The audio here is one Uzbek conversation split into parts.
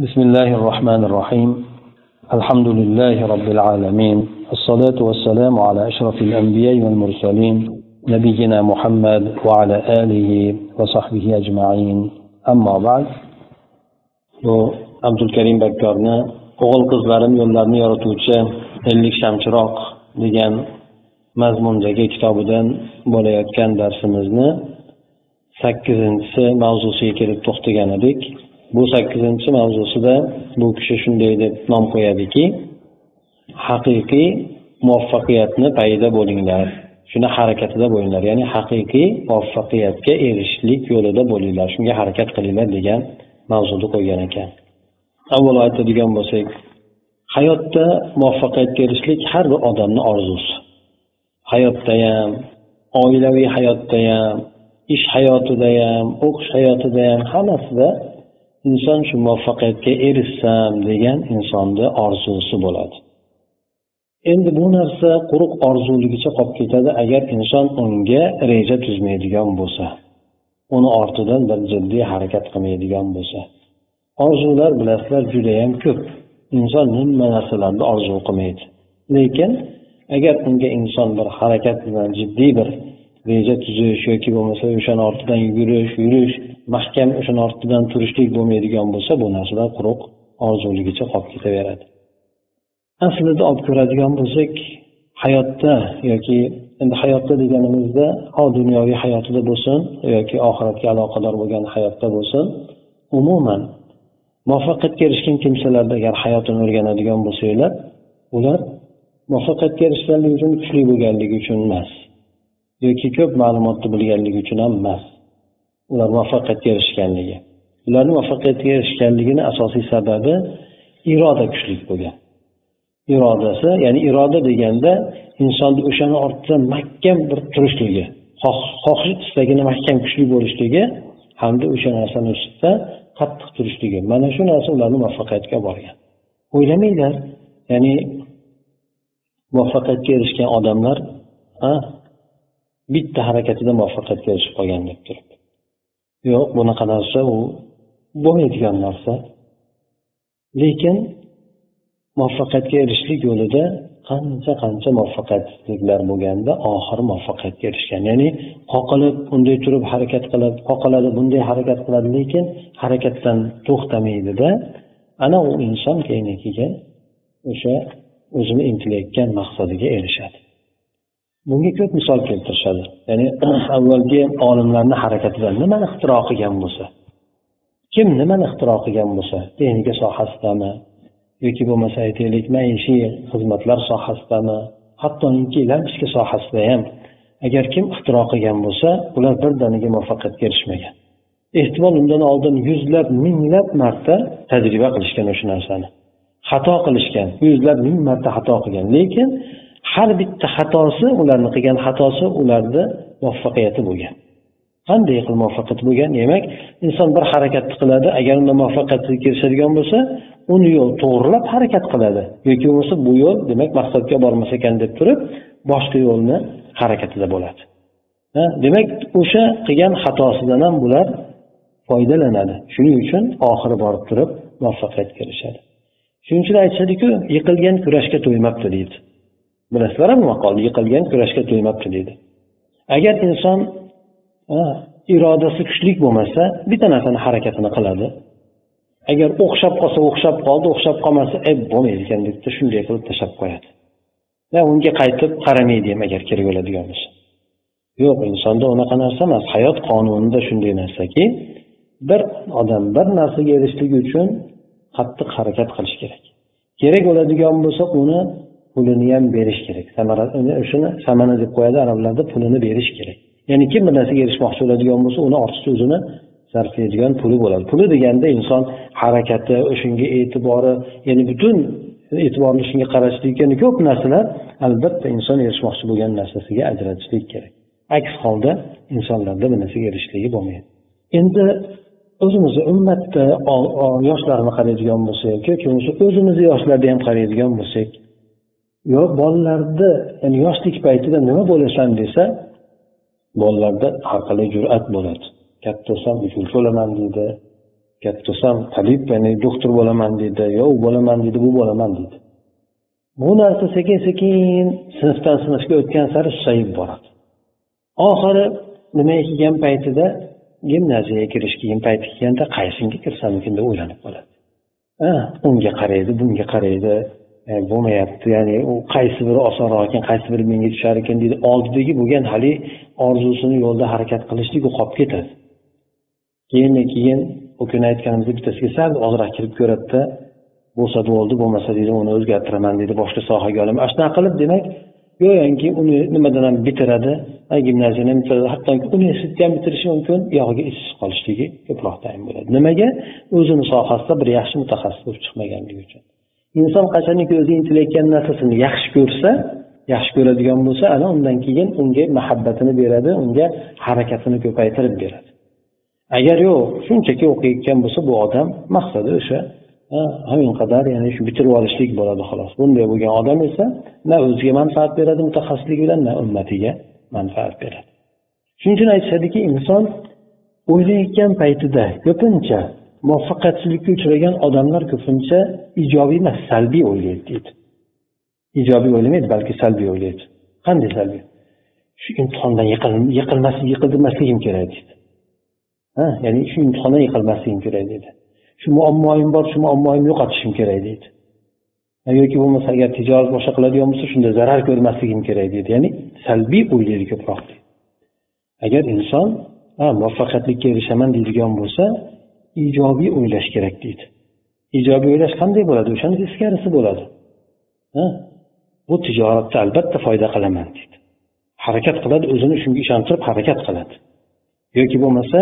بسم الله الرحمن الرحيم الحمد لله رب العالمين الصلاة والسلام على أشرف الأنبياء والمرسلين نبينا محمد وعلى آله وصحبه أجمعين أما بعد عبد الكريم بكرنا o'g'il qizlarim yo'llarini yorituvchi ellik shamchiroq degan mazmundagi kitobidan bo'layotgan darsimizni sakkizinchisi mavzusiga kelib to'xtagan edik Bu sakkizinchi mavzusida bu kishi shunday deb nom qo'yadiki haqiqiy muvaffaqiyatni payida bo'linglar. Shuni harakatida bo'linglar. Ya'ni haqiqiy muvaffaqiyatga erishishlik yo'lida bo'linglar. Shunga harakat qilinglar degan mavzuni qo'ygan ekan. Avvalo aytadigan bo'lsak hayotda muvaffaqiyatga erishishlik har bir odamni orzusi. Hayotda ham oilaviy hayotda ham ish hayotida ham o'qish hayotida ham hammasida inson shu muvaffaqiyatga erishsam degan insonni orzusi bo'ladi. Endi bu narsa quruq orzuligicha qolib ketadi agar inson unga reja tuzmaydigan bo'lsa uni ortidan bir jiddiy harakat qilmaydigan bo'lsa. Orzular bilasizlar judayam ko'p. Inson hamma narsalarni orzu qilmaydi. Lekin agar unga inson bir harakat bilan jiddiy bir reja tuzish yoki bo'lmasa o'shani ortidan yugurish yurish mahkam o'shani ortidan turishlik bo'lmaydigan bo'lsa bu narsalar quruq orzuligicha qolib ketaveradi. Aslida olib ko'radigan bo'lsak hayotda yoki endi hayotda deganimizda ho dunyoviy hayotida bo'lsin yoki oxiratga aloqador bo'lgan hayotda bo'lsin umuman muvaffaqiyatga erishgan kimsalarni agar hayotini o'rganadigan bo'lsanglar ular muvaffaqiyatga erishganligi uchun kuchli bo'lganligi uchun emas. Yoki ko'p ma'lumotni bilganligi uchun ham emas. Ular muvaffaqiyatga erishganligi. Ularni muvaffaqiyatga erishganligini asosiy sababi iroda kuchli bo'lgan. Irodasi ya'ni iroda deganda insonni o'shani ortidan mahkam bir turishligi xohish istagini mahkam kuchli bo'lishligi hamda o'sha narsani ustida qattiq turishligi. Mana shu narsa ularni muvaffaqiyatga olib borgan. O'ylamanglar ya'ni muvaffaqiyatga erishgan odamlar bitta harakatida muvaffaqiyatga erishib qolgan deb turib yo'q bunaqa narsa u bo'lmaydigan narsa. Lekin muvaffaqiyatga erishishlik yo'lida qancha qancha muvaffaqiyatsizliklar bo'lganda oxiri muvaffaqiyatga erishgan. Ya'ni qoqilib unday turib harakat qilib qoqiladi bunday harakat qiladi lekin harakatdan to'xtamaydida. Ana u inson keyin keyin o'sha o'zini intilayotgan maqsadiga erishadi. Bunga ko'p misol keltirishadi. Ya'ni avvalgi olimlarni harakatidan nimani ixtiro qilgan bo'lsa kim nimani ixtiro qilgan bo'lsa texnika sohasidami yoki bo'lmasa aytaylik maishiy xizmatlar sohasidami hattoki lampochka sohasida ham agar kim ixtiro qilgan bo'lsa ular birdaniga muvaffaqiyatga erishmagan ehtimol undan oldin yuzlab minglab marta tajriba qilishgan o'sha narsani. Xato qilishgan yuzlab ming marta xato qilgan. Lekin har bitta xatosi ularni qilgan xatosi ularni muvaffaqiyati bo'lgan. Qanday qilib muvaffaqiyat bo'lgan? Demak inson bir harakatni qiladi agar unda muvaffaqiyatga erishadigan bo'lsa uni yo'l to'g'irlab harakat qiladi. Yoki bo'lmasa bu yo'l demak maqsadga bormas ekan deb turib boshqa yo'lni harakatida bo'ladi. Demak o'sha qilgan xatosidan ham bular foydalanadi. Shuning uchun oxiri borib turib muvaffaqiyatga erishadi shuning uchun aytishadiku yiqilgan kurashga to'ymabdi deydi. Bilasizlar bu yiqilgan kurashga to'ymabdi deydi. Agar inson irodasi kuchli bo'lmasa bitta narsani harakatini qiladi. Agar o'xshab qolsa o'xshab qoldi o'xshab qolmasa e bo'lmaydi ekan debdi shunday qilib tashlab qo'yadi. Va unga qaytib qaramaydi ham agar kerak bo'ladigan bo'lsa. Yo'q insonda unaqa narsa emas. Hayot qonunida shunday narsaki bir odam bir narsaga erishishligi uchun qattiq harakat qilish kerak. Kerak bo'ladigan bo'lsa uni pulini ham berish kerak. Shuni samana deb qo'yadi arablarda pulini berish kerak. Ya'ni kim bir narsaga erishmoqchi bo'ladigan bo'lsa uni ortiqcha o'zini sarflaydigan puli bo'ladi. Puli deganda inson harakati shunga e'tibori ya'ni butun e'tiborni shunga qarashlik ya'ni ko'p narsalar albatta inson erishmoqchi bo'lgan narsasiga ajratishlik kerak. Aks holda insonlarda bir narsaga erishishligi bo'lmaydi. Endi o'zimizni ummatda yoshlarni qaraydigan bo'lsak yoki bo'lmasa o'zimizni yoshlarni ham qaraydigan bo'lsak yo bolalarni ya'ni yoshlik paytida nima bo'lasan desa bolalarda har jur'at bo'ladi. Katta bo'lsam uchuvchi bo'laman deydi katta bo'lsam tabib ya'ni doktor bo'laman deydi yo u bo'laman deydi bu bo'laman deydi bu narsa sekin sekin sinfdan sinfga o'tgan sari susayib boradi. Oxiri nimaga kelgan paytida gimnaziyaga kirish kelgan payti kelganda qaysinga kirsammikin deb o'ylanib qoladi. Unga qaraydi bunga qaraydi. E, bo'lmayapti. Ya'ni u qaysi biri osonroq ekan qaysi biri menga tushar ekan deydi. Oldidagi bo'lgan haligi orzusini yo'lda harakat qilishlik u qolib ketadi. Keyin keyin u kuni aytganimizdek bittasiga sal ozroq kirib ko'radida bo'lsa bo'ldi bo'lmasa deydi uni o'zgartiraman deydi boshqa sohaga olaman ana shunaqa qilib demak go'yoki uni nimadan ham bitiradi gimnaziyani ham bitiradi hattoki universitetni ham bitirishi mumkin yog'iga ishsiz qolishligi ko'proq tayin bo'ladi. Nimaga? O'zini sohasida bir yaxshi mutaxassis bo'lib chiqmaganligi uchun. Inson qachoniki o'zi intilayotgan narsasini yaxshi ko'rsa yaxshi ko'radigan bo'lsa ana undan keyin unga muhabbatini beradi unga harakatini ko'paytirib beradi. Agar yo'q shunchaki o'qiyotgan bo'lsa bu odam maqsadi o'sha qadar ya'ni shu bitirib olishlik bo'ladi xolos. Bunday bo'lgan odam esa na o'ziga manfaat beradi mutaxassislik bilan na ummatiga manfaat beradi. Shuning uchun aytishadiki inson o'ylayotgan paytida ko'pincha muvaffaqiyatsizlikka uchragan odamlar ko'pincha ijobiy emas salbiy o'ylaydi deydi. Ijobiy o'ylamaydi balki salbiy o'ylaydi. Qanday salbiy? Shu imtihondan yiqilmasligim kerak deydi. Ha ya'ni shu imtihondan yiqilmasligim kerak deydi. Shu muammoyim bor shu muammoyimni yo'qotishim kerak deydi. Yoki bo'lmasa agar tijorat boshqa qiladigan bo'lsa shunda zarar ko'rmasligim kerak deydi. Ya'ni salbiy o'ylaydi ko'proq agar inson muvaffaqiyatlikka erishaman deydigan bo'lsa ijobiy o'ylash kerak deydi. Ijobiy o'ylash qanday bo'ladi? O'shani teskarisi bo'ladi. Bu tijoratda albatta foyda qilaman deydi. Harakat qiladi o'zini shunga ishontirib harakat qiladi. Yoki bo'lmasa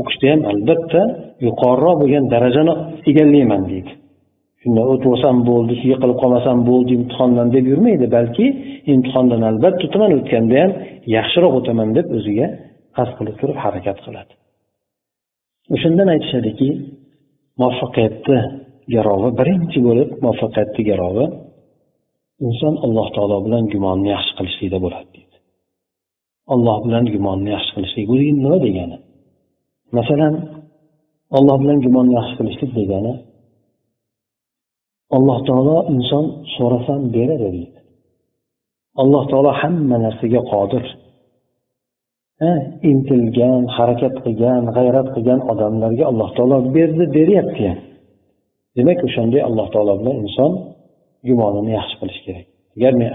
o'qishda ham albatta yuqoriroq bo'lgan darajani egallayman deydi. Shunda o'tib olsam bo'ldi yiqilib qolmasam bo'ldi imtihondan deb yurmaydi balki imtihondan albatta o'taman o'tganda ham yaxshiroq o'taman deb o'ziga qasd qilib turib harakat qiladi. O'shandan aytishadiki muvaffaqiyatni garovi birinchi bo'lib muvaffaqiyatni garovi inson alloh taolo bilan gumonni yaxshi qilishlikda bo'ladi deydi. Alloh bilan gumonni yaxshi qilishlik bu nima degani? Masalan alloh bilan gumonni yaxshi qilishlik degani alloh taolo inson so'rasam beradi deydi. Alloh taolo hamma narsaga qodir. Intilgan harakat qilgan g'ayrat qilgan odamlarga alloh taolo berdi beryapti. Ham demak o'shanday alloh taolo bilan inson gumonini yaxshi qilish kerak. Agar men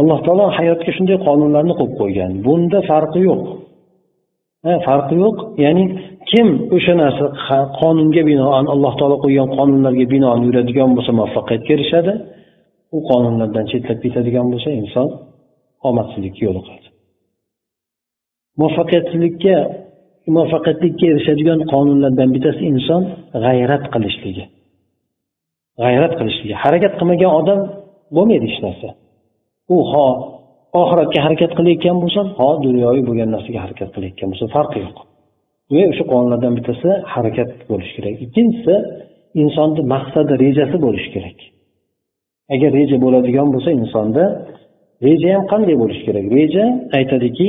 alloh taolo hayotga shunday qonunlarni qo'yib qo'ygan bunda farqi yo'q. Farqi yo'q ya'ni kim o'sha narsa qonunga binoan alloh taolo qo'ygan qonunlarga binoan yuradigan bo'lsa muvaffaqiyatga erishadi. U qonunlardan chetlab ketadigan bo'lsa inson omadsizlikka yo'liqadi muvaffaqiyatsizlikka muvaffaqiyatlikka erishadigan qonunlardan bittasi inson g'ayrat qilishligi. G'ayrat qilishligi. Harakat qilmagan odam bo'lmaydi hech narsa. U ho oxiratga harakat qilayotgan bo'lsa ho dunyoviy bo'lgan narsaga harakat qilayotgan bo'lsa farqi yo'q. Va o'sha qonunlardan bittasi harakat bo'lishi kerak. Ikkinchisi insonni maqsadi rejasi bo'lishi kerak. Agar reja bo'ladigan bo'lsa insonda reja ham qanday bo'lishi kerak? Reja aytadiki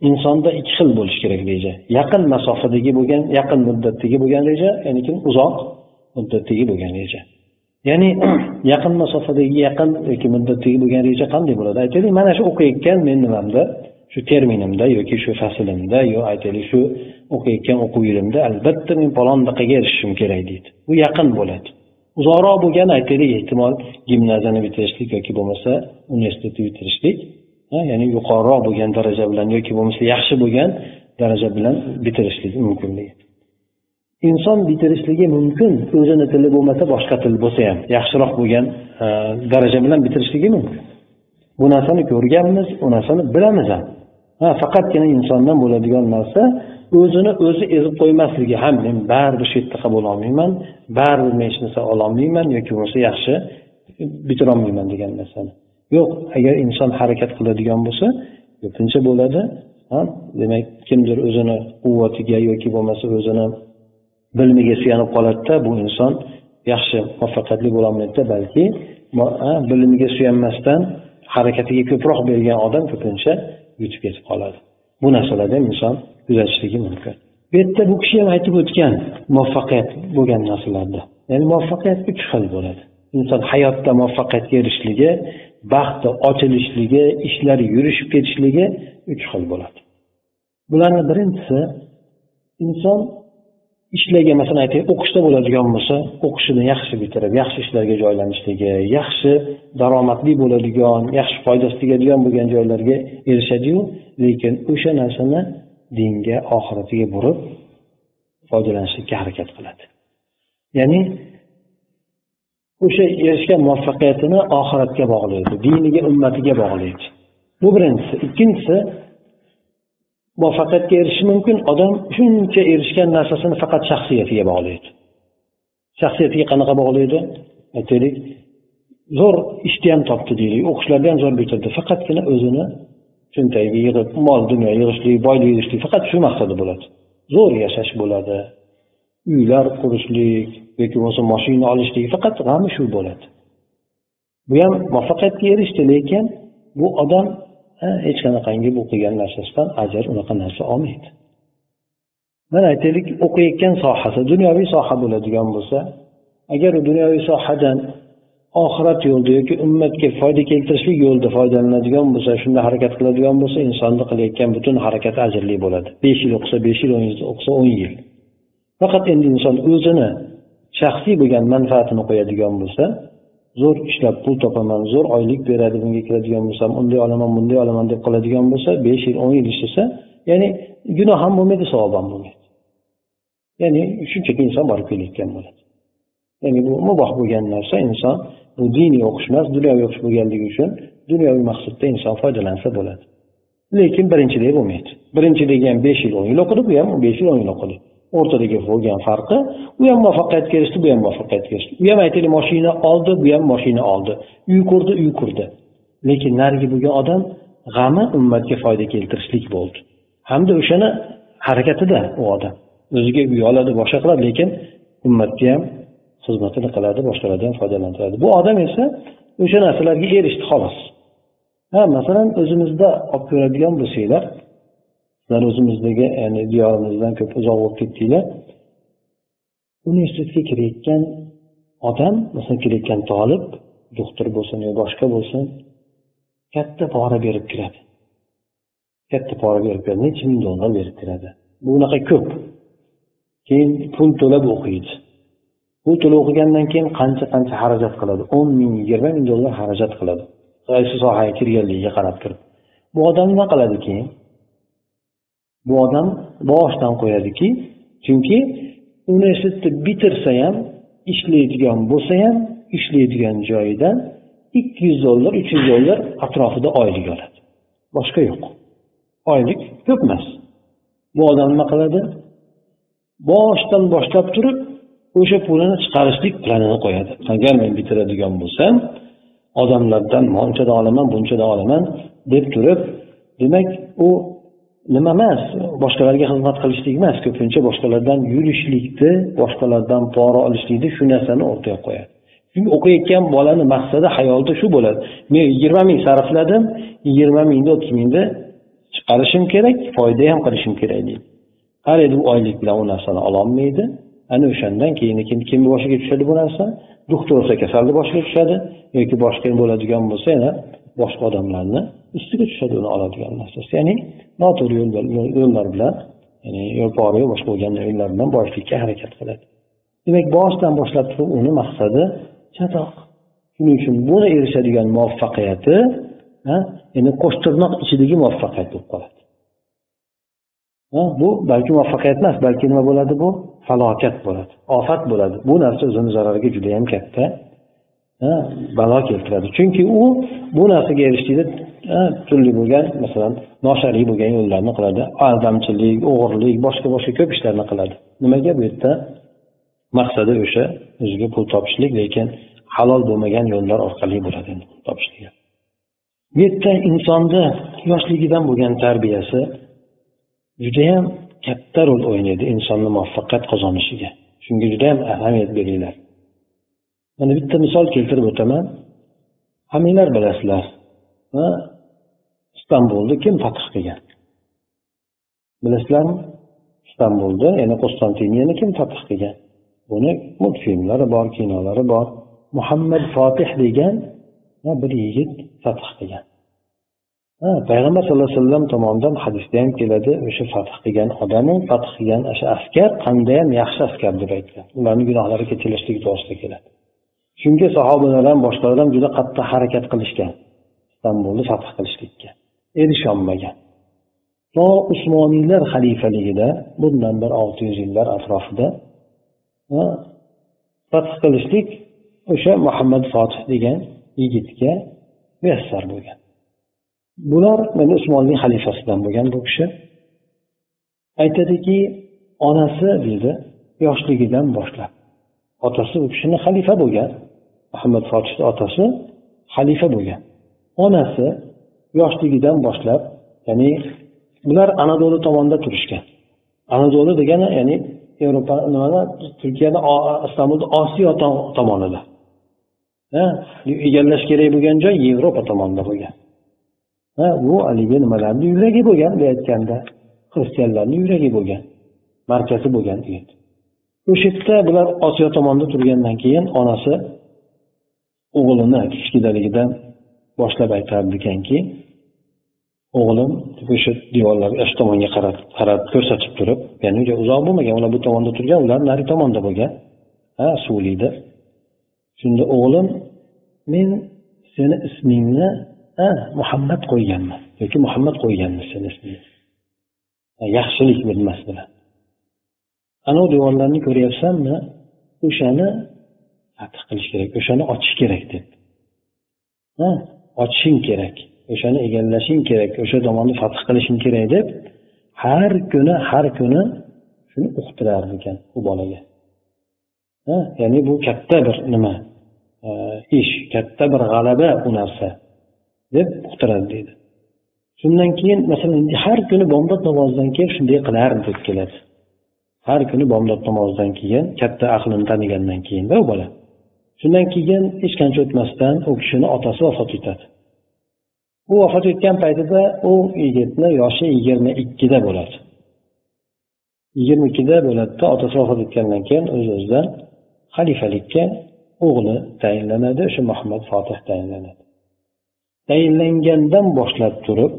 insonda ikki xil bo'lishi kerak reja. Yaqin masofadagi bo'lgan yaqin muddatdagi bo'lgan reja ya'ni uzoq muddatdagi bo'lgan reja. Ya'ni yaqin masofadagi yaqin yoki muddatdagi bo'lgan reja qanday bo'ladi? Aytaylik mana shu o'qiyotgan men nimamda? Shu terminimda yoki shu faslimda yo aytaylik shu o'qiyotgan o'quv yilimda albatta men falondaqaga erishishim kerak deydi. Bu yaqin bo'ladi. Uzoqroq bo'lgan aytaylik ehtimol gimnaziyani bitirishlik yoki bo'lmasa universitetni bitirishlik ya'ni yuqoriroq bo'lgan daraja bilan yoki bo'lmasa yaxshi bo'lgan daraja bilan bitirishlik mumkinligi inson bitirishligi mumkin o'zini tili bo'lmasa boshqa til bo'lsa ham yaxshiroq bo'lgan daraja bilan bitirishligi mumkin. Bu narsani ko'rganmiz u narsani bilamiz ham. Ha faqatgina insondan bo'ladigan narsa o'zini o'zi ezib qo'ymasligi ham men baribir shu yerda qabul olmayman baribir men hech narsa ololmayman yoki bo'lmasa yaxshi bitirolmayman degan narsani. Yo'q agar inson harakat qiladigan bo'lsa ko'pincha bo'ladi. Demak kimdir o'zini quvvatiga yoki bo'lmasa o'zini bilimiga suyanib qoladida bu inson yaxshi muvaffaqiyatli bo'lolmaydida balki bilimiga suyanmasdan harakatiga ko'proq bergan odam ko'pincha yutib ketib qoladi. Bu narsalarni ham inson kuzatishligi mumkin. Bu yerda bu kishi ham aytib o'tgan muvaffaqiyat bo'lgan narsalarda. Ya'ni muvaffaqiyat uch xil bo'ladi. Inson hayotda muvaffaqiyatga erishishligi baxti ochilishligi ishlar yurishib ketishligi uch xil bo'ladi. Bularni birinchisi inson ishlagan masalan aytaylik o'qishda bo'ladigan bo'lsa o'qishini yaxshi bitirib yaxshi ishlarga joylanishligi yaxshi daromadli bo'ladigan yaxshi foydasi tegadigan bo'lgan joylarga erishadiyu lekin o'sha narsani dinga oxiratiga burib foydalanishlikka harakat qiladi. Ya'ni o'sha erishgan muvaffaqiyatini oxiratga bog'laydi diniga ummatiga bog'laydi. Bu birinchisi. Ikkinchisi muvaffaqiyatga erishishi mumkin odam shuncha erishgan narsasini faqat shaxsiyatiga bog'laydi. Shaxsiyatiga qanaqa bog'laydi? Aytaylik zo'r ishni ham topdi deylik o'qishlarni ham zo'r bitirdi. Faqatgina o'zini cho'ntagiga yig'ib mol dunyo yig'ishlik boylik yig'ishlik faqat shu maqsadi bo'ladi. Zo'r yashash bo'ladi. Uylar qurishlik yoki bo'lmasa moshina olishlik faqat g'ami shu bo'ladi. Bu ham muvaffaqiyatga erishdi lekin bu odam hech qanaqangi bu qilgan narsasidan ajr unaqa narsa olmaydi. Mana aytaylik o'qiyotgan sohasi dunyoviy soha bo'ladigan bo'lsa agar u dunyoviy sohadan oxirat yo'lida yoki ummatga foyda keltirishlik yo'lida foydalanadigan bo'lsa shunda harakat qiladigan bo'lsa insonni qilayotgan butun harakati ajrli bo'ladi. Besh yil o'qisa besh yil o'n yil o'qisa o'n yil. Faqat endi inson o'zini shaxsiy bo'lgan manfaatini qo'yadigan bo'lsa zo'r ishlab pul topaman zo'r oylik beradi bunga kiradigan bo'lsam unday olaman bunday olaman deb qiladigan bo'lsa besh yil o'n yil ishlasa ya'ni gunoh ham bo'lmaydi savob ham bo'lmaydi. Ya'ni shunchaki inson borib kelayotgan bo'ladi. Ya'ni bu muboh bo'lgan narsa inson bu diniy o'qish emas dunyoviy o'qish bo'lganligi uchun dunyoviy maqsadda inson foydalansa bo'ladi. Lekin birinchidek bo'lmaydi. Birinchidagi ham besh yil o'n yil o'qidi bu ham besh yil o'n yil o'qidi. O'rtadagi bo'lgan farqi u ham muvaffaqiyatga erishdi bu ham muvaffaqiyatga erishdi u ham aytaylik moshina oldi bu ham moshina oldi. Uy qurdi uy qurdi. Lekin narigi bo'lgan odam g'ami ummatga foyda keltirishlik bo'ldi. Hamda o'shani harakatida u odam. O'ziga uy oladi boshqa qiladi lekin ummatga ham xizmatini qiladi boshqalarni ham foydalantiradi. Bu odam esa o'sha narsalarga erishdi xolos. Ha masalan o'zimizda olib ko'radigan bo'lsanglar sizlar o'zimizdagi ya'ni diyorimizdan ko'p uzoq bo'lib ketdinglar. Universitetga kirayotgan odam masalan kirayotgan tolib doktor bo'lsin yo boshqa bo'lsin katta pora berib kiradi. Katta pora berib kiradi. Necha ming dollar berib kiradi. Bu unaqa ko'p. Keyin pul to'lab o'qiydi. Pul to'lab o'qigandan keyin qancha qancha xarajat qiladi? o'n ming yigirma ming dollar xarajat qiladi. Qaysi sohaga kirganligiga qarab turib bu odam nima qiladi keyin? Bu odam boshidan qo'yadiki chunki universitetni bitirsa ham ishlaydigan bo'lsa ham ishlaydigan joyidan ikki yuz dollar uch yuz dollar atrofida oylik oladi. Boshqa yo'q. Oylik ko'p emas. Bu odam nima qiladi? Boshidan boshlab turib o'sha pulini chiqarishlik planini qo'yadi. Agar men bitiradigan bo'lsam odamlardan bunchadan olaman bunchadan olaman deb turib demak u nima emas boshqalarga xizmat qilishlik emas ko'pincha boshqalardan yurishlikni boshqalardan pora olishlikni shu narsani o'rtaga qo'yadi. Chunki o'qiyotgan bolani maqsadi hayolida shu bo'ladi. Men yigirma ming sarfladim yigirma mingni o'ttiz mingni chiqarishim kerak foyda ham qilishim kerak deydi. Qaraydi u oylik bilan u narsani ololmaydi. Ana o'shandan keyin kim kimni boshiga tushadi bu narsa? Doktor bo'lsa kasalni boshiga tushadi yoki boshqa bo'ladigan bo'lsa yana boshqa odamlarni ustiga tushadi uni oladigan narsasi. Ya'ni noto'g'ri yo'llar bilan ya'ni yo pora boshqa bo'lgan yo'llar bilan boyishlikka harakat qiladi. Demak boshidan boshlab turib uni maqsadi chatoq. Shuning uchun buni erishadigan muvaffaqiyati endi qo'shtirnoq ichidagi muvaffaqiyat bo'lib qoladi. Bu balki muvaffaqiyat emas balki nima bo'ladi bu? Falokat bo'ladi ofat bo'ladi. Bu narsa o'zini zarariga judayam katta. Balo keltiradi. Chunki u bu narsaga erishishlikda turli bo'lgan masalan noshar'iy bo'lgan yo'llarni qiladi. Aldamchilik o'g'irlik boshqa boshqa ko'p ishlarni qiladi. Nimaga bu yerda? Maqsadi o'sha o'ziga pul topishlik lekin halol bo'lmagan yo'llar orqali bo'ladi topishlik bu yerda insonni yoshligidan bo'lgan tarbiyasi judayam katta rol o'ynaydi insonni muvaffaqiyat qozonishiga shunga judayam ahamiyat beringlar. Mana bitta misol keltirib o'taman. Hammanglar bilasizlar. Istanbulni kim fath qilgan? Bilasizlarmi? Istanbulni ya'ni qo'stantiniyani kim fath qilgan? Buni multfilmlari bor kinolari bor. Muhammad fotih degan bir yigit fath qilgan. Payg'ambar sallallohu alayhi vasallam tomonidan hadisda ham keladi o'sha fath qilgan odami fath qilgan o'sha askar qandayyam yaxshi askar deb aytgan. Ularni gunohlari kechirishligi to'g'risida keladi. Chunki sahobalar ham boshqalar ham juda qattiq harakat qilishgan. Istanbulni fath qilishlikka. Erisholmagan to usmoniylar xalifaligida bundan bir olti yuz yillar atrofida fath qilishlik o'sha muhammad fotih degan yigitga muyassar bo'lgan. Bular mana usmonli xalifasidan bo'lgan bu kishi. Aytadiki onasi deydi yoshligidan boshlab. Otasi u kishini xalifa bo'lgan. Muhammad fotihni otasi xalifa bo'lgan. Onasi yoshligidan boshlab ya'ni bular anadolu tomonda turishgan. Anadolu degani ya'ni yevropa nimani turkiyani istanbulni osiyo tomonida. Egallash kerak bo'lgan joy yevropa tomonida bo'lgan. Bu haligi nimalarni yuragi bo'lgan bunday aytganda xristianlarni yuragi bo'lgan markazi bo'lgan o'sha yerda bular osiyo tomonda turgandan keyin onasi o'g'lini kichkinaligidan boshlab aytardi ekanki o'g'lim o'sha devorlar shu tomonga qarab qarab ko'rsatib turib ya'ni uzoq bo'lmagan ular bu tomonda turgan ular nari tomonda bo'lgan? Ha suvlikda shunda o'g'lim men seni ismingni muhammad qo'yganman yoki muhammad qo'yganmiz seni ismingni. Yaxshilik bilmas bilan. Anavi devorlarni ko'ryapsanmi? O'shani fath qilish kerak o'shani ochish kerak deb. Ochishing kerak o'shani egallashing kerak o'sha tomonni fath qilishing kerak deb har kuni har kuni shuni uqtirar ekan u bolaga? Ya'ni bu katta bir nima e, ish katta bir g'alaba u narsa deb uqtiradi deydi. Shundan keyin masalan har kuni bomdod namozidan keyin shunday qilardi deb keladi. Har kuni bomdod namozidan keyin katta aqlini tanigandan keyinda u bola. Shundan keyin hech qancha o'tmasdan u kishini otasi vafot etadi. U vafot etgan paytida u yigitni yoshi yigirma ikkida bo'ladi. Yigirma ikkida bo'ladida otasi vafot etgandan keyin o'z o'zidan xalifalikka o'g'li tayinlanadi o'sha muhammad fotih tayinlanadi. Tayinlangandan boshlab turib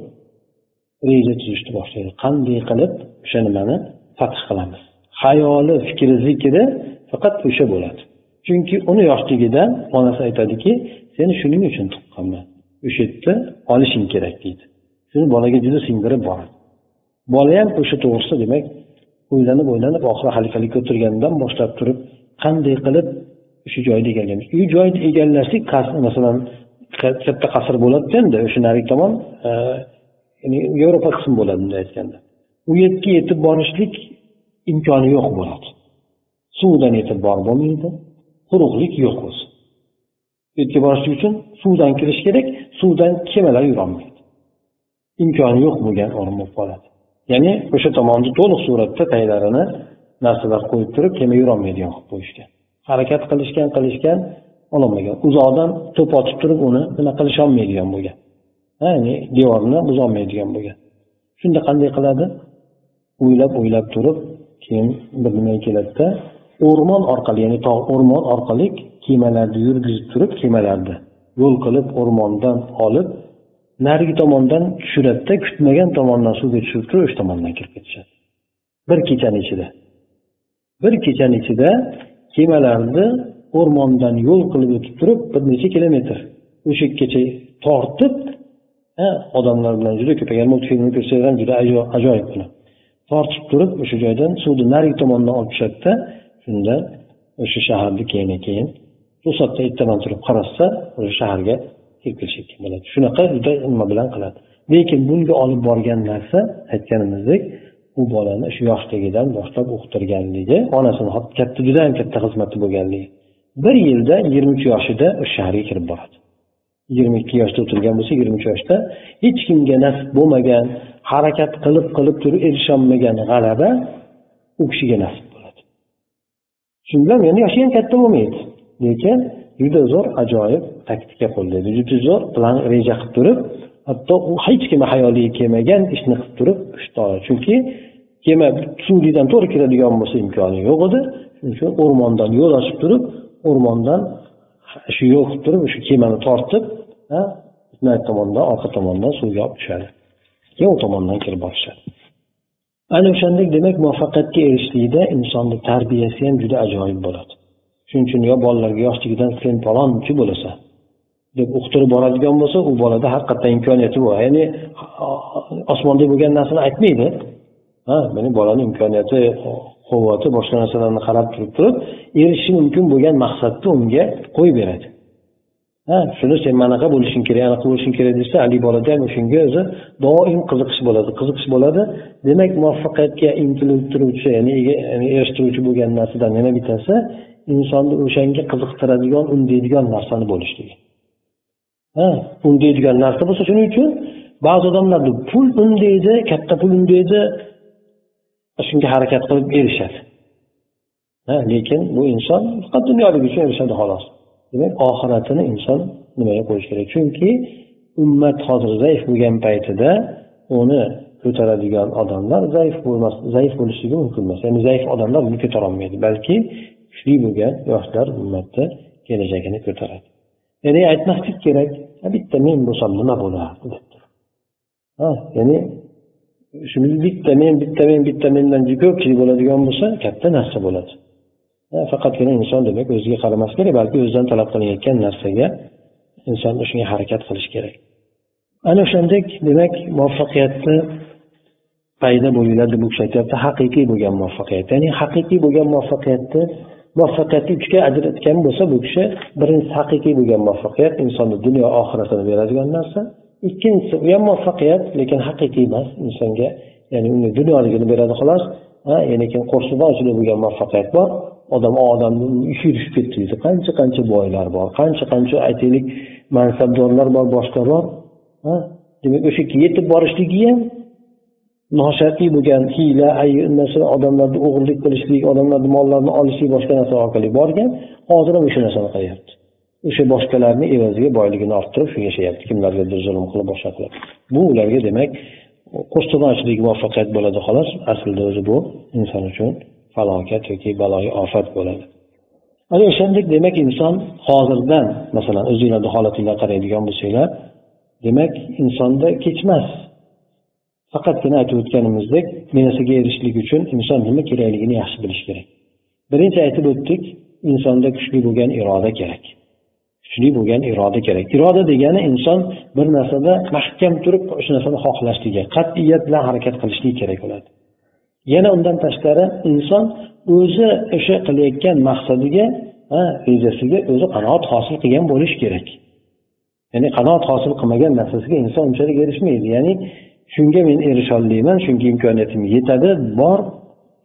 reja tuzishni boshlaydi qanday qilib o'sha nimani fath qilamiz? Hayoli fikri zikri faqat o'sha bo'ladi. Chunki uni yoshligida onasi aytadiki seni shuning uchun tuqqanman o'sha yerda olishing kerak deydi. Shuni bolaga juda singdirib boradi. Bola ham o'sha to'g'risida demak o'ylanib o'ylanib oxiri xalifalikka o'tirganidan boshlab turib qanday qilib shu joyni egallamiz uy joyni egallashlik masalan katta qasr bo'ladida endi o'sha narigi tomon e, ya'ni yevropa qismi bo'ladi bunday aytganda. U yerga yetib borishlik imkoni yo'q bo'ladi. Suvdan yetib borib bo'lmaydi. Quruqlik yo'q o'zi. U yerga borishlik uchun suvdan kirish kerak suvdan kemalar yurolmaydi imkoni yo'q bo'lgan o'rin bo'lib qoladi. Ya'ni o'sha tomonni to'liq suratda taglarini narsalar qo'yib turib kema yurolmaydigan qilib qo'yishgan. Harakat qilishgan qilishgan ololmagan. Uzoqdan to'p otib turib uni nima qilisholmaydigan bo'lgan ya'ni devorni buzolmaydigan bo'lgan shunda qanday qiladi? O'ylab o'ylab turib keyin bir nima keladida o'rmon orqali ya'ni tog' o'rmon orqali kemalarni yurgizib turib kemalarni yo'l qilib o'rmondan olib narigi tomondan tushiradida kutmagan tomondan suvga tushirib turib o'sha tomondan kirib ketishadi. Bir kechani ichida bir kechani ichida kemalarni o'rmondan yo'l qilib o'tib turib bir necha kilometr o'sha yergacha tortib odamlar bilan juda ko'paygan multfilmni ko'rsangiz ham juda ajoyib buni. Tortib turib o'sha joydan suvni narigi tomonidan olib tushadida shunda o'sha shaharni keyin keyin to'satdan ertadan turib qarashsa o'sha shaharga kirib kelishga bo'ladi. Shunaqa juda nima bilan qiladi. Lekin bunga olib borgan narsa aytganimizdek u bolani shu yoshdagidan boshlab o'qitirganligi onasini katta judayam katta xizmati bo'lganligi. Bir yilda yigirma uch yoshida o'sha shaharga kirib boradi. Yigirma ikki yoshda o'tirgan bo'lsa yigirma uch yoshda hech kimga nasib bo'lmagan harakat qilib qilib turib erisholmagan g'alaba u kishiga nasib shu bilan endi yoshi ham katta bo'lmaydi lekin juda zo'r ajoyib taktika qo'llaydi. Juda zo'r plan reja qilib turib hatto u hech kimni hayoliga kelmagan ishni qilib turib chunki kema suvlikdan to'g'ri kiradigan bo'lsa imkoni yo'q edi. Shuning uchun o'rmondan yo'l ochib turib o'rmondan shu yo'l qilib turib o'sha kemani tortib naryoq tomondan orqa tomondan suvga olib tushadi. Keyin u tomondan kirib borishadi. Ana o'shandek demak muvaffaqiyatga erishishlikda insonni tarbiyasi ham juda ajoyib bo'ladi. Shuning uchun yo bolalarga yoshligidan sen palonchi bo'lasan deb uqtirib boradigan bo'lsa u bolada haqiqatdan imkoniyati bor. Ya'ni osmonda bo'lgan narsani aytmaydi. Ha meni bolani imkoniyati quvvati boshqa narsalarni qarab turib turib erishishi mumkin bo'lgan maqsadni unga qo'yib beradi. Ha shuni sen manaqa bo'lishing kerak anaqa bo'lishing kerak desa haligi bolada ham o'shanga o'zi doim qiziqish bo'ladi qiziqish bo'ladi. Demak muvaffaqiyatga intiltiruvchi ya'ni erishtiruvchi bo'lgan narsadan yana bittasi insonni o'shanga qiziqtiradigan undaydigan narsani bo'lishligi ha undaydigan narsa bo'lsa shuning uchun ba'zi odamlar pul undaydi katta pul undaydi shunga harakat qilib erishadi. Ha lekin bu inson faqat dunyolik uchun erishadi xolos. Demak oxiratini inson nimaga qo'yish kerak? Chunki ummat hozir zaif bo'lgan paytida uni ko'taradigan odamlar zaif bo'lmas zaif bo'lishligi mumkin emas. Ya'ni zaif odamlar uni ko'tarolmaydi balki kuchli bo'lgan yoshlar ummatni kelajagini ko'taradi. Ya'ni aytmaslik kerak bitta men bo'lsam nima bo'lardi? deb ha ya'ni shu bitta men bitta men bitta mendan ko'pchilik bo'ladigan bo'lsa katta narsa bo'ladi. Faqatgina inson demak o'ziga qaramas kerak balki o'zidan talab qilinayotgan narsaga inson shunga harakat qilish kerak. Ana o'shandek demak muvaffaqiyatni paydo bo'linglar deb u kishi aytyapti haqiqiy bo'lgan muvaffaqiyat. Ya'ni haqiqiy bo'lgan muvaffaqiyatni muvaffaqiyatni uchga ajratgan bo'lsa bu kishi birinchisi haqiqiy bo'lgan muvaffaqiyat insonni dunyo oxiratini beradigan narsa. Ikkinchisi u ham muvaffaqiyat lekin haqiqiy emas insonga ya'ni unga dunyoligini beradi xolos. Ya'ni keyin qo'rsqo'rg'on bo'lgan muvaffaqiyat bor. Odam odamni ishi yurishib ketdi deydi qancha qancha boylar bor qancha qancha aytaylik mansabdorlar bor boshqa bor demak o'sha yerga yetib borishligi ham noshartiy bo'lgan hiyla narsa odamlarni o'g'irlik qilishlik odamlarni mollarini olishlik boshqa narsa orqali borgan hozir ham o'sha narsani qilyapti. O'sha boshqalarni evaziga boyligini orttirib shu yashayapti kimlargadir zulm qilib boshqa qilib bu ularga demak qo'shtirnochilik muvaffaqiyat bo'ladi xolos. Aslida o'zi bu inson uchun falokat yoki baloyi ofat bo'ladi. Ana o'shandek demak inson hozirdan masalan o'zinglarni holatinglarga qaraydigan bo'lsanglar demak insonda kechmas. Faqatgina aytib o'tganimizdek bu narsaga erishishlik uchun inson nima kerakligini yaxshi bilish kerak. Birinchi aytib o'tdik insonda kuchli bo'lgan iroda kerak. Kuchli bo'lgan iroda kerak. Iroda degani inson bir narsada mahkam turib o'sha narsani xohlashligi qat'iyat bilan harakat qilishlik kerak bo'ladi. Yana undan tashqari inson o'zi o'sha qilayotgan maqsadiga rejasiga o'zi qanoat hosil qilgan bo'lishi kerak. Ya'ni qanoat hosil qilmagan narsasiga inson unchalik erishmaydi. Ya'ni shunga men erisholmayman shunga imkoniyatim yetadi bor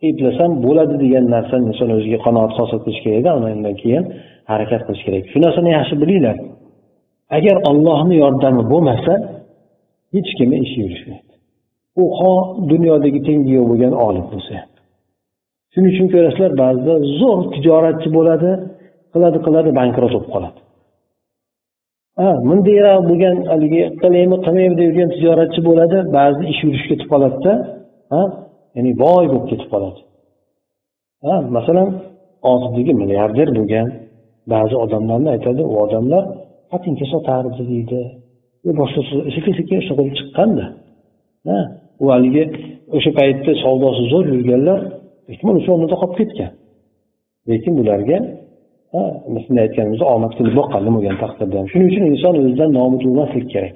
eplasam bo'ladi degan narsani inson o'ziga qanoat hosil qilish kerakda undan keyin harakat qilish kerak. Shu narsani yaxshi bilinglar. Agar ollohni yordami bo'lmasa hech kimni ishi yurishmaydi. U ho dunyodagi tengi yo'q bo'lgan olim bo'lsa ham. Shuning uchun ko'rasizlar ba'zida zo'r tijoratchi bo'ladi qiladi qiladi bankrot bo'lib qoladi. Ha bundayroq bo'lgan haligi qilaymi qilmaymi deb yurgan tijoratchi bo'ladi ba'zi ish yurishib ketib qoladida ha ya'ni boy bo'lib ketib qoladi. Ha masalan oxirgi milliarder bo'lgan ba'zi odamlarni aytadi u odamlar patinka sotardi deydi boshqa sekin sekin shunaqa bo'lib chiqqanda. Ha u haligi o'sha paytda savdosi zo'r yurganlar ehtimol o'sha o'rnida qolib ketgan. Lekin bularga shunday aytganimizdek omad kulib boqqan nima bo'lgan taqdirda. Ham shuning uchun inson o'zidan noumid bo'lmaslik kerak.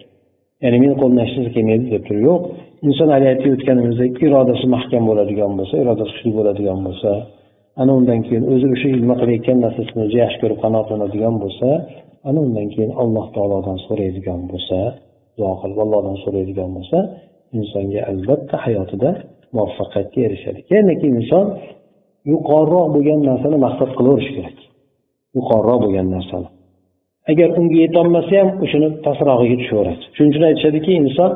Ya'ni meni qo'limdan hech narsa kelmaydi deb turib yo'q. Inson haligi aytib o'tganimizdek irodasi mahkam bo'ladigan bo'lsa irodasi kuchli bo'ladigan bo'lsa ana undan keyin o'zi o'sha nima qilayotgan narsasini o'zi yaxshi ko'rib qanoatlanadigan bo'lsa ana undan keyin alloh taolodan so'raydigan bo'lsa duo qilib allohdan so'raydigan bo'lsa insonga albatta hayotida muvaffaqiyatga erishadi. Ya'ni inson yuqoriroq bo'lgan narsani maqsad qilaverish kerak. Yuqoriroq bo'lgan narsani. Agar unga yetolmasa ham o'shani pastrog'iga tushaveradi. Shuning uchun aytishadiki inson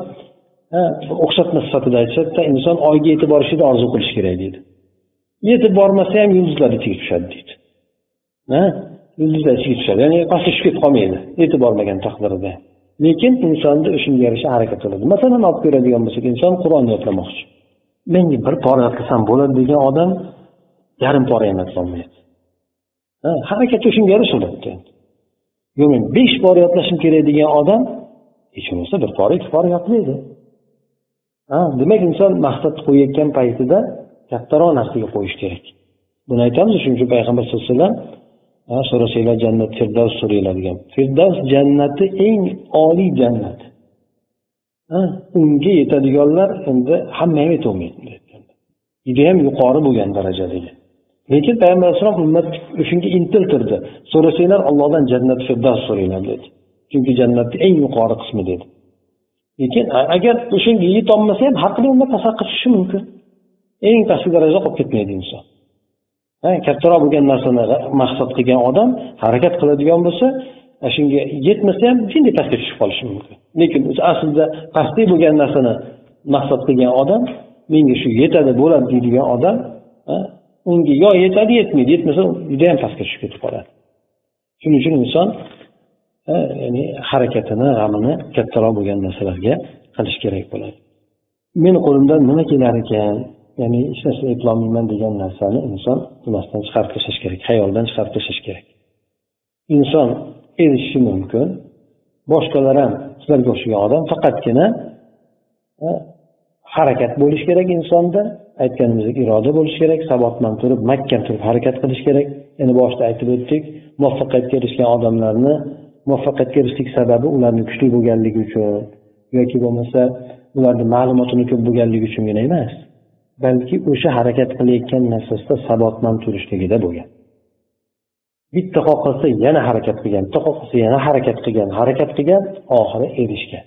o'xshatma sifatida aytishadida inson oyga yetib borishni orzu qilish kerak deydi yetib bormasa ham yulduzlar ichiga tushadi deydi. Yulduzlar ichiga tushadi. Ya'ni pastga tushib ketib qolmaydi. Yetib bormagan taqdirida lekin insonni shunga yarasha harakat qiladi masalan olib ko'radigan bo'lsak inson qur'on yodlamoqchi menga bir pora yodlasam bo'ladi degan odam yarim pora ham yotolmaydi harakati shunga yarasha bo'ladi yo'q men besh pora yodlashim kerak degan odam hech bo'lmasa bir pora ikki pora yodlaydi ha demak inson maqsad qo'yayotgan paytida kattaroq narsaga qo'yish kerak. Buni aytamiz shuning uchun payg'ambar sallallohu alayhi vasallam so'rasanglar jannat firdavs so'ranglar degan. Firdavs jannati eng oliy jannat. Unga yetadiganlar endi hamma ham yetolmaydi judayam yuqori bo'lgan darajadagi lekin payg'ambar alayhisalom ummat shunga intiltirdi. So'rasanglar allohdan jannat firdavs so'ranglar dedi. Chunki jannatni eng yuqori qismi dedi. Lekin agar o'shanga yetolmasa ham haqli unda pastga tushishi mumkin. Eng pastki darajada qolib ketmaydi inson. Kattaroq bo'lgan narsani maqsad qilgan odam harakat qiladigan bo'lsa shunga yetmasa ham shunday pastga tushib qolishi mumkin. Lekin aslida pastlik bo'lgan narsani maqsad qilgan odam menga shu yetadi bo'ladi deydigan odam unga yo yetadi yetmaydi. Yetmasa judayam pastga tushib ketib qoladi. Shuning uchun inson ya'ni harakatini g'amini kattaroq bo'lgan narsalarga qilish kerak bo'ladi. Meni qo'limdan nima kelar ekan? Ya'ni hech narsa eplolmayman degan narsani inson nimasidan chiqarib tashlash kerak xayoldan chiqarib tashlash kerak. Inson erishishi mumkin boshqalar ham sizlarga o'xshagan odam faqatgina harakat bo'lishi kerak insonda aytganimizdek iroda bo'lishi kerak sabotman turib mahkam turib harakat qilish kerak. Yana boshida aytib o'tdik muvaffaqiyatga erishgan odamlarni muvaffaqiyatga erishishlik sababi ularni kuchli bo'lganligi uchun yoki bo'lmasa ularni ma'lumotini ko'p bo'lganligi uchungina emas. Balki o'sha harakat qilayotgan narsasida sabotman turishligida bo'lgan. Bitta qoqilsa yana harakat qilgan bitta qoqilsa yana harakat qilgan harakat qilgan oxiri erishgan.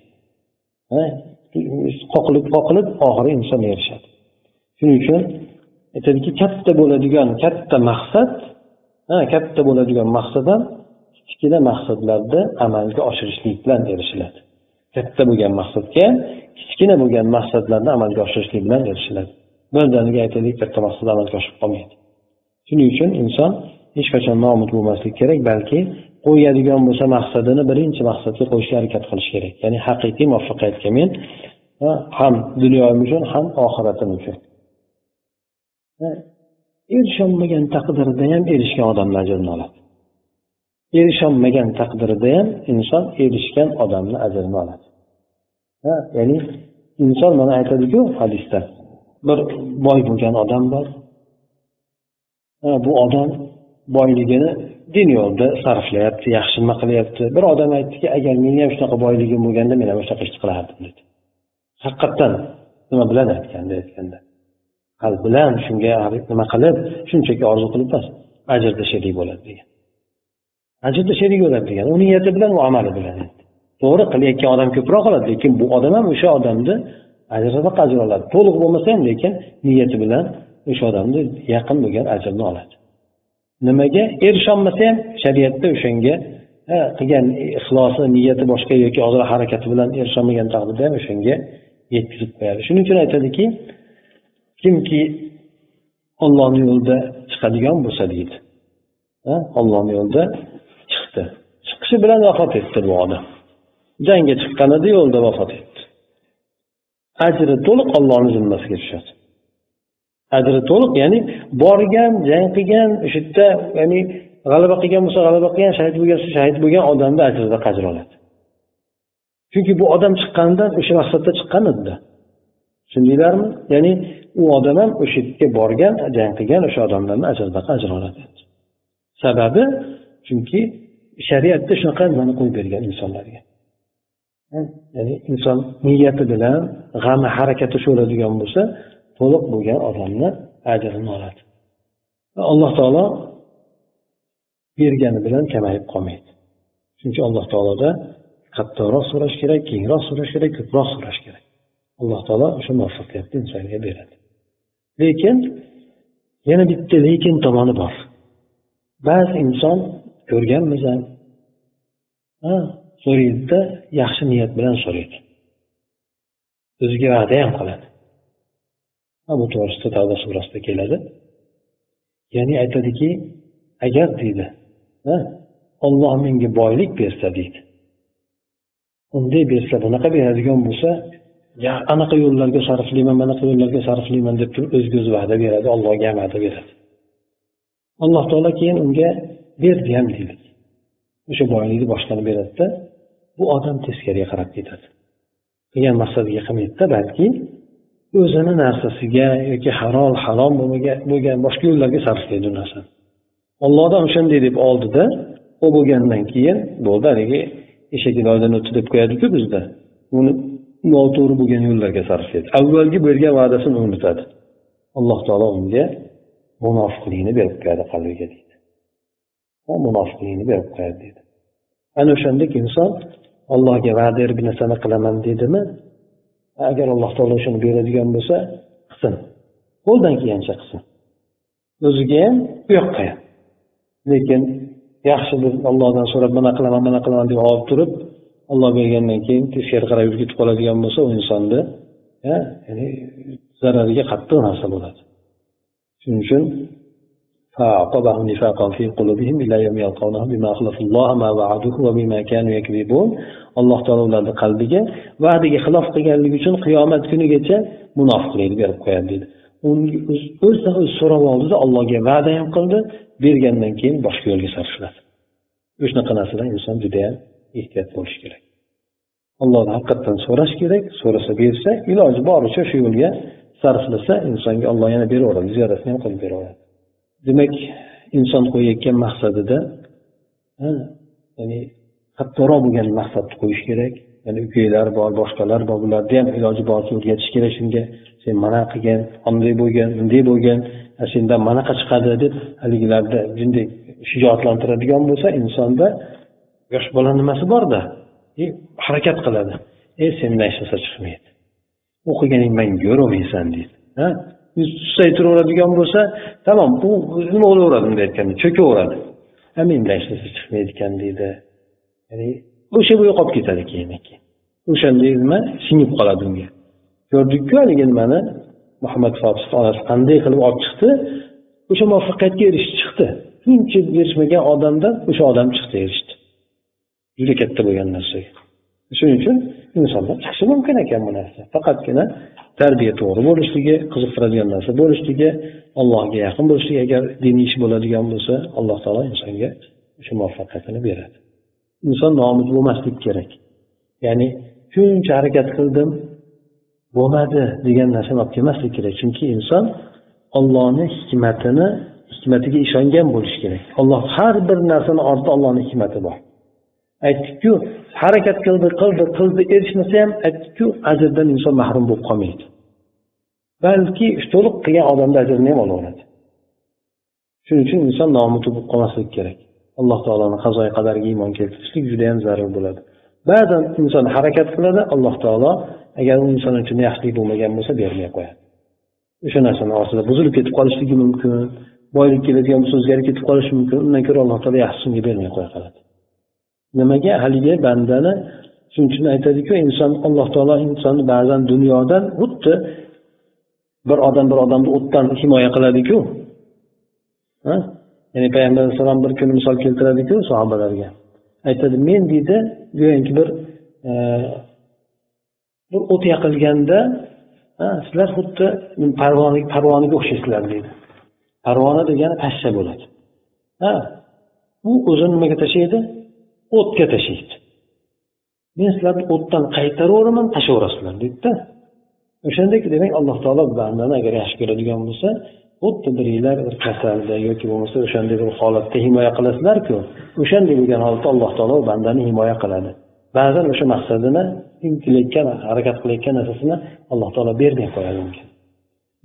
Qoqilib qoqilib oxiri inson erishadi. Shuning uchun e, aytadiki katta bo'ladigan katta maqsad katta bo'ladigan maqsad ham kichkina maqsadlarni amalga oshirishlik bilan erishiladi. Katta bo'lgan maqsadga kichkina bo'lgan maqsadlarni amalga oshirishlik bilan erishiladi. Birdaniga aytaylik katta maqsad amalga oshib qolmaydi. Shuning uchun inson hech qachon noumid bo'lmaslik kerak balki qo'yadigan bo'lsa maqsadini birinchi maqsadga qo'yishga harakat qilish kerak. Ya'ni haqiqiy muvaffaqiyatga men ham dunyoyim uchun ham oxiratim uchun. Erisholmagan taqdirida ham erishgan odamni ajrini oladi. Erisholmagan taqdirida ham inson erishgan odamni ajrini oladi. Ya'ni inson mana aytadiku hadisda bir boy bo'lgan odam bor. Bu odam boyligini din yo'lida sarflayapti yaxshi nima qilyapti. Bir odam aytdiki agar meni ham shunaqa boyligim bo'lganda men ham shunaqa ishni qilardim dedi. Haqiqatdan nima bilan aytganda aytganda. Qalb bilan shunga nima qilib shunchaki orzu qilib emas ajrda sherik bo'ladi degan. Ajrda sherik bo'ladi degan. U niyati bilan u amali bilan to'g'ri qilayotgan odam ko'proq oladi lekin bu odam ham o'sha odamni ajridan ajr oladi to'liq bo'lmasa ham lekin niyati bilan o'sha odamni yaqin bo'lgan ajrni oladi. Nimaga erisholmasa ham shariatda o'shanga qilgan ixlosi niyati boshqa yoki ozroq harakati bilan erisholmagan taqdirda ham o'shanga yetkazib qo'yadi. Shuning uchun aytadiki kimki ollohni yo'lida chiqadigan bo'lsa deydi. Ollohni yo'lida chiqdi. Chiqishi bilan vafot etdi bu odam. Jangga chiqqan edi yo'lda vafot etdi. Ajri to'liq ollohni zimmasiga tushadi. Ajri to'liq ya'ni borgan jang qilgan o'sha yerda ya'ni g'alaba qilgan bo'lsa g'alaba qilgan shahid bo'lgan bo'lsa shahid bo'lgan odamni ajrida qajr oladi. Chunki bu odam chiqqanidan o'sha maqsadda chiqqan edida tushundinglarmi? Ya'ni u odam ham o'sha yerga borgan jang qilgan o'sha odamlarni ajrida ajr oladi. Sababi chunki shariatda shunaqa nimani qo'yib bergan insonlarga. Ya'ni inson niyati bilan g'ami harakati shu bo'ladigan bo'lsa to'liq bo'lgan odamni ajrini oladi. Va alloh taolo bergani bilan kamayib qolmaydi. Chunki alloh taoloda qattiqroq so'rash kerak kengroq so'rash kerak ko'proq so'rash kerak. Alloh taolo o'sha muvaffaqiyatni insonga beradi. Lekin yana bitta lekin tomoni bor. Ba'zi inson ko'rganmiz ham so'raydida yaxshi niyat bilan so'raydi. O'ziga va'da ham qiladi. Bu to'g'risida tavba surasida keladi. Ya'ni aytadiki agar deydi olloh menga boylik bersa deydi. Unday bersa bunaqa beradigan bo'lsa anaqa yo'llarga sarflayman manaqa yo'llarga sarflayman deb turib o'ziga o'zi va'da beradi allohga ham va'da beradi. Alloh taolo keyin unga berdi ham deylik o'sha boylikni boshqani beradida bu odam teskariga qarab ketadi. Qilgan maqsadiga qilmaydida balki o'zini narsasiga yoki halol harom bo'lgan boshqa yo'llarga sarflaydi u narsani. Ollohdan o'shanday deb oldida u bo'lgandan keyin bo'ldi haligi eshak iloydan o'tdi deb qo'yadiku bizda. Uni noto'g'ri bo'lgan yo'llarga sarflaydi. Avvalgi bergan va'dasini unutadi. Alloh taolo unga munofiqlikni berib qo'yadi qalbiga deydi. Munofiqlikni berib qo'yadi deydi. Ana o'shandek inson allohga va'da berib bir narsani qilaman dedimi agar alloh taolo shuni beradigan bo'lsa qilsin qo'ldan kelgancha qilsin o'ziga ham u yoqqa ham lekin yaxshi bir ollohdan so'rab mana qilaman mana qilaman deb olib turib olloh bergandan keyin teskari qarab yurgitib qoladigan bo'lsa u insonni ya'ni zarariga qattiq narsa bo'ladi shuning uchun فأعقبهم نفاقا في قلوبهم إلى يوم يلقونه بما أخلفوا الله ما وعدوه وبما كانوا يكذبون alloh taolo ularni qalbiga va'daga xilof qilganligi uchun qiyomat kunigacha munofiqlikni berib qo'yadi deydi o'zidan o'zi so'rab oldida allohga va'da ham qildi bergandan keyin boshqa yo'lga sarfladi shunaqa narsadan inson judayam ehtiyot bo'lishi kerak allohni haqiqatdan so'rash kerak so'rasa bersa iloji boricha shu yo'lga sarflasa insonga olloh yana beraveradi ziyodatini ham qilib beraveradi Demak inson qo'yayotgan maqsadida ya'ni qattiqroq bo'lgan maqsadni qo'yish kerak. Ya'ni ukanglar bor boshqalar bor bularni ham iloji boricha o'rgatish kerak. Shunga sen mana qilgin bunday bo'lgan bunday bo'lgan sendan manaqa chiqadi deb haligilarda bunday shijoatlantiradigan bo'lsa insonda yosh bola nimasi borda? E, harakat qiladi. E sendan hech narsa chiqmaydi. O'qiganing manga yo'ravermaysan deydi. Susay turaveradigan bo'lsa tamom bu nima bo'laveradi bunday aytganda? Cho'kaveradi. Mendan hech narsa chiqmaydi ekan deydi. Ya'ni o'sha yo'qolib ketadi keyin o'shanday nima singib qoladi unga. Ko'rdikku haligi nimani muhammad fotih onasi qanday qilib olib chiqdi? O'sha muvaffaqiyatga erishib chiqdi. Shuncha erishmagan odamdan o'sha odam chiqdi erishdi. Juda katta bo'lgan narsaga. Shuning uchun insonlar chiqishi mumkin ekan bu narsa. Faqatgina tarbiya to'g'ri bo'lishligi qiziqtiradigan narsa bo'lishligi allohga yaqin bo'lishligi agar diniy ish bo'ladigan bo'lsa alloh taolo insonga shu muvaffaqiyatini beradi. Inson nomus bo'lmaslik kerak. Ya'ni shuncha harakat qildim bo'lmadi degan narsani olib kelmaslik kerak. Chunki inson ollohni hikmatini hikmatiga ishongan bo'lishi kerak. Olloh har bir narsani ortida ollohni hikmati bor. Aytdikku harakat qildi qildi qildi erishmasa ham aytdikku ajrdan inson mahrum bo'lib qolmaydi. Balki to'liq qilgan odamni ajrini ham olaveradi. Shuning uchun inson nomuti bo'lib qolmasligi kerak. Alloh taoloni qazoyi qadariga iymon keltirishlik judayam zarur bo'ladi. Ba'zan inson harakat qiladi alloh taolo agar u inson uchun yaxshilik bo'lmagan bo'lsa bermay qo'yadi. O'sha narsani ortida buzilib ketib qolishligi mumkin boylik keladigan bo'lsa o'zgarib ketib qolishi mumkin undan ko'ra alloh taolo yaxshisini bermay qo'ya qoladi. Nimaga? Haligi bandani shuning uchun aytadiku inson alloh taolo insonni ba'zan dunyodan xuddi bir odam bir odamni o'tdan himoya qiladiku. Ya'ni payg'ambar alayhissalom bir kuni misol keltiradiku sahobalarga. Aytadi men deydi go'yoki bir e, bir o't yaqilganda sizlar xuddi parvonaga o'xshaysizlar deydi. Parvona degani pashsha bo'ladi. Ha? U o'zini nimaga tashlaydi? O'tga tashlaydi men sizlarni o'tdan qaytaraveraman tashlayverasizlar deydida o'shandek demak alloh taolo bandani agar yaxshi ko'radigan bo'lsa xuddi biringlar bir kasalda yoki bo'lmasa o'shanday bir holatda himoya qilasizlarku o'shanday bo'lgan holatda alloh taolo bandani himoya qiladi. Ba'zan o'sha maqsadini intilayotgan harakat qilayotgan narsasini alloh taolo bermay qo'yadi unga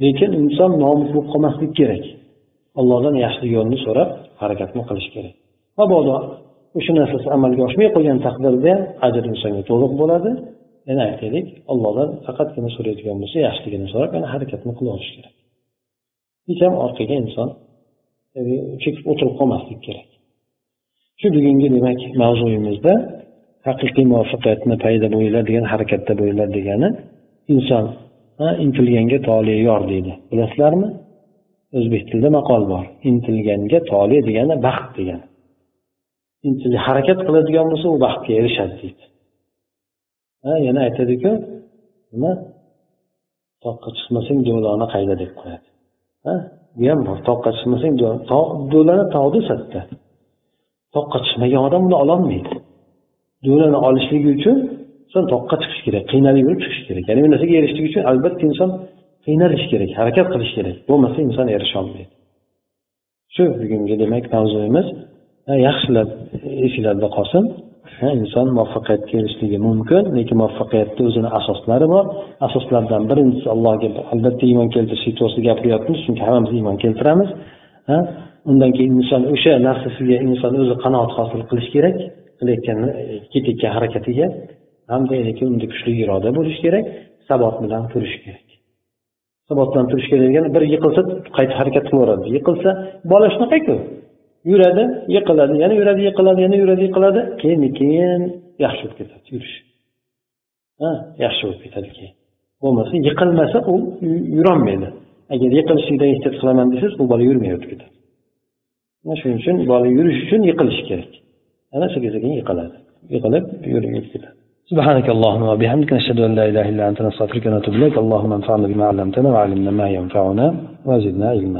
lekin inson nomus bo'lib qolmaslik kerak. Allohdan yaxshilik yo'lini so'rab harakatni qilish kerak. Mabodo o'sha narsasi amalga oshmay qolgan taqdirda ajr insonga to'liq bo'ladi. Yana aytaylik allohdan faqatgina so'raydigan bo'lsa yaxshiligini so'rab yana harakatni qilib olish kerak. Hech ham orqaga inson chekib o'tirib qolmaslik kerak. Shu bugungi demak mavzuyimizda haqiqiy muvaffaqiyatni paydo bo'linglar degan harakatda bo'linglar degani inson intilganga tole yor deydi. Bilasizlarmi? O'zbek tilida maqol bor. Intilganga tole degani baxt degani. Harakat qiladigan bo'lsa u baxtga erishadi deydi. Ha yana aytadiku nima? Toqqa chiqmasang do'lona qayda deb qo'yadi. Ha bu ham bor toqqa chiqmasang do'lona tog'da satda. Toqqa chiqmagan odam uni ololmaydi. Do'lona olishligi uchun inson toqqa chiqish kerak qiynalib yurib chiqish kerak. Ya'ni bir narsaga erishishlik uchun albatta inson qiynalishi kerak harakat qilish kerak. Bo'lmasa inson erisholmaydi shu bugungi demak mavzuyimiz yaxshilab esinglarda qolsin. Inson muvaffaqiyatga erishishligi mumkin lekin muvaffaqiyatni o'zini asoslari bor. Asoslardan birinchisi allohga albatta iymon keltirishlik to'g'risida gapiryapmiz chunki hammamiz iymon keltiramiz. Undan keyin inson o'sha narsasiga inson o'zi qanoat hosil qilishi kerak qilayotgan e, ketayotgan harakatiga hamda lekin unda kuchli iroda bo'lishi kerak sabot bilan turish kerak. Sabot bilan turish kerak degani bir yiqilsa qayta harakat qilaveradi yiqilsa bola shunaqaku. yuradi yiqiladi yana yuradi yiqiladi yana yuradi yiqiladi keyin keyin yaxshi bo'lib ketadi yurish yaxshi bo'lib ketadi keyin bo'lmasa yiqilmasa u yurolmaydi agar yiqilishlikdan ehtiyot qilaman desangiz u bola yurmay o'tib ketadi shuning uchun bola yurish uchun yiqilishi kerak ana sekin sekin yiqiladi yiqilib yurib ketadi سبحانك اللهم وبحمدك نشهد ان لا اله الا انت نستغفرك ونتوب اليك اللهم انفعنا بما علمتنا وعلمنا ما ينفعنا وزدنا علما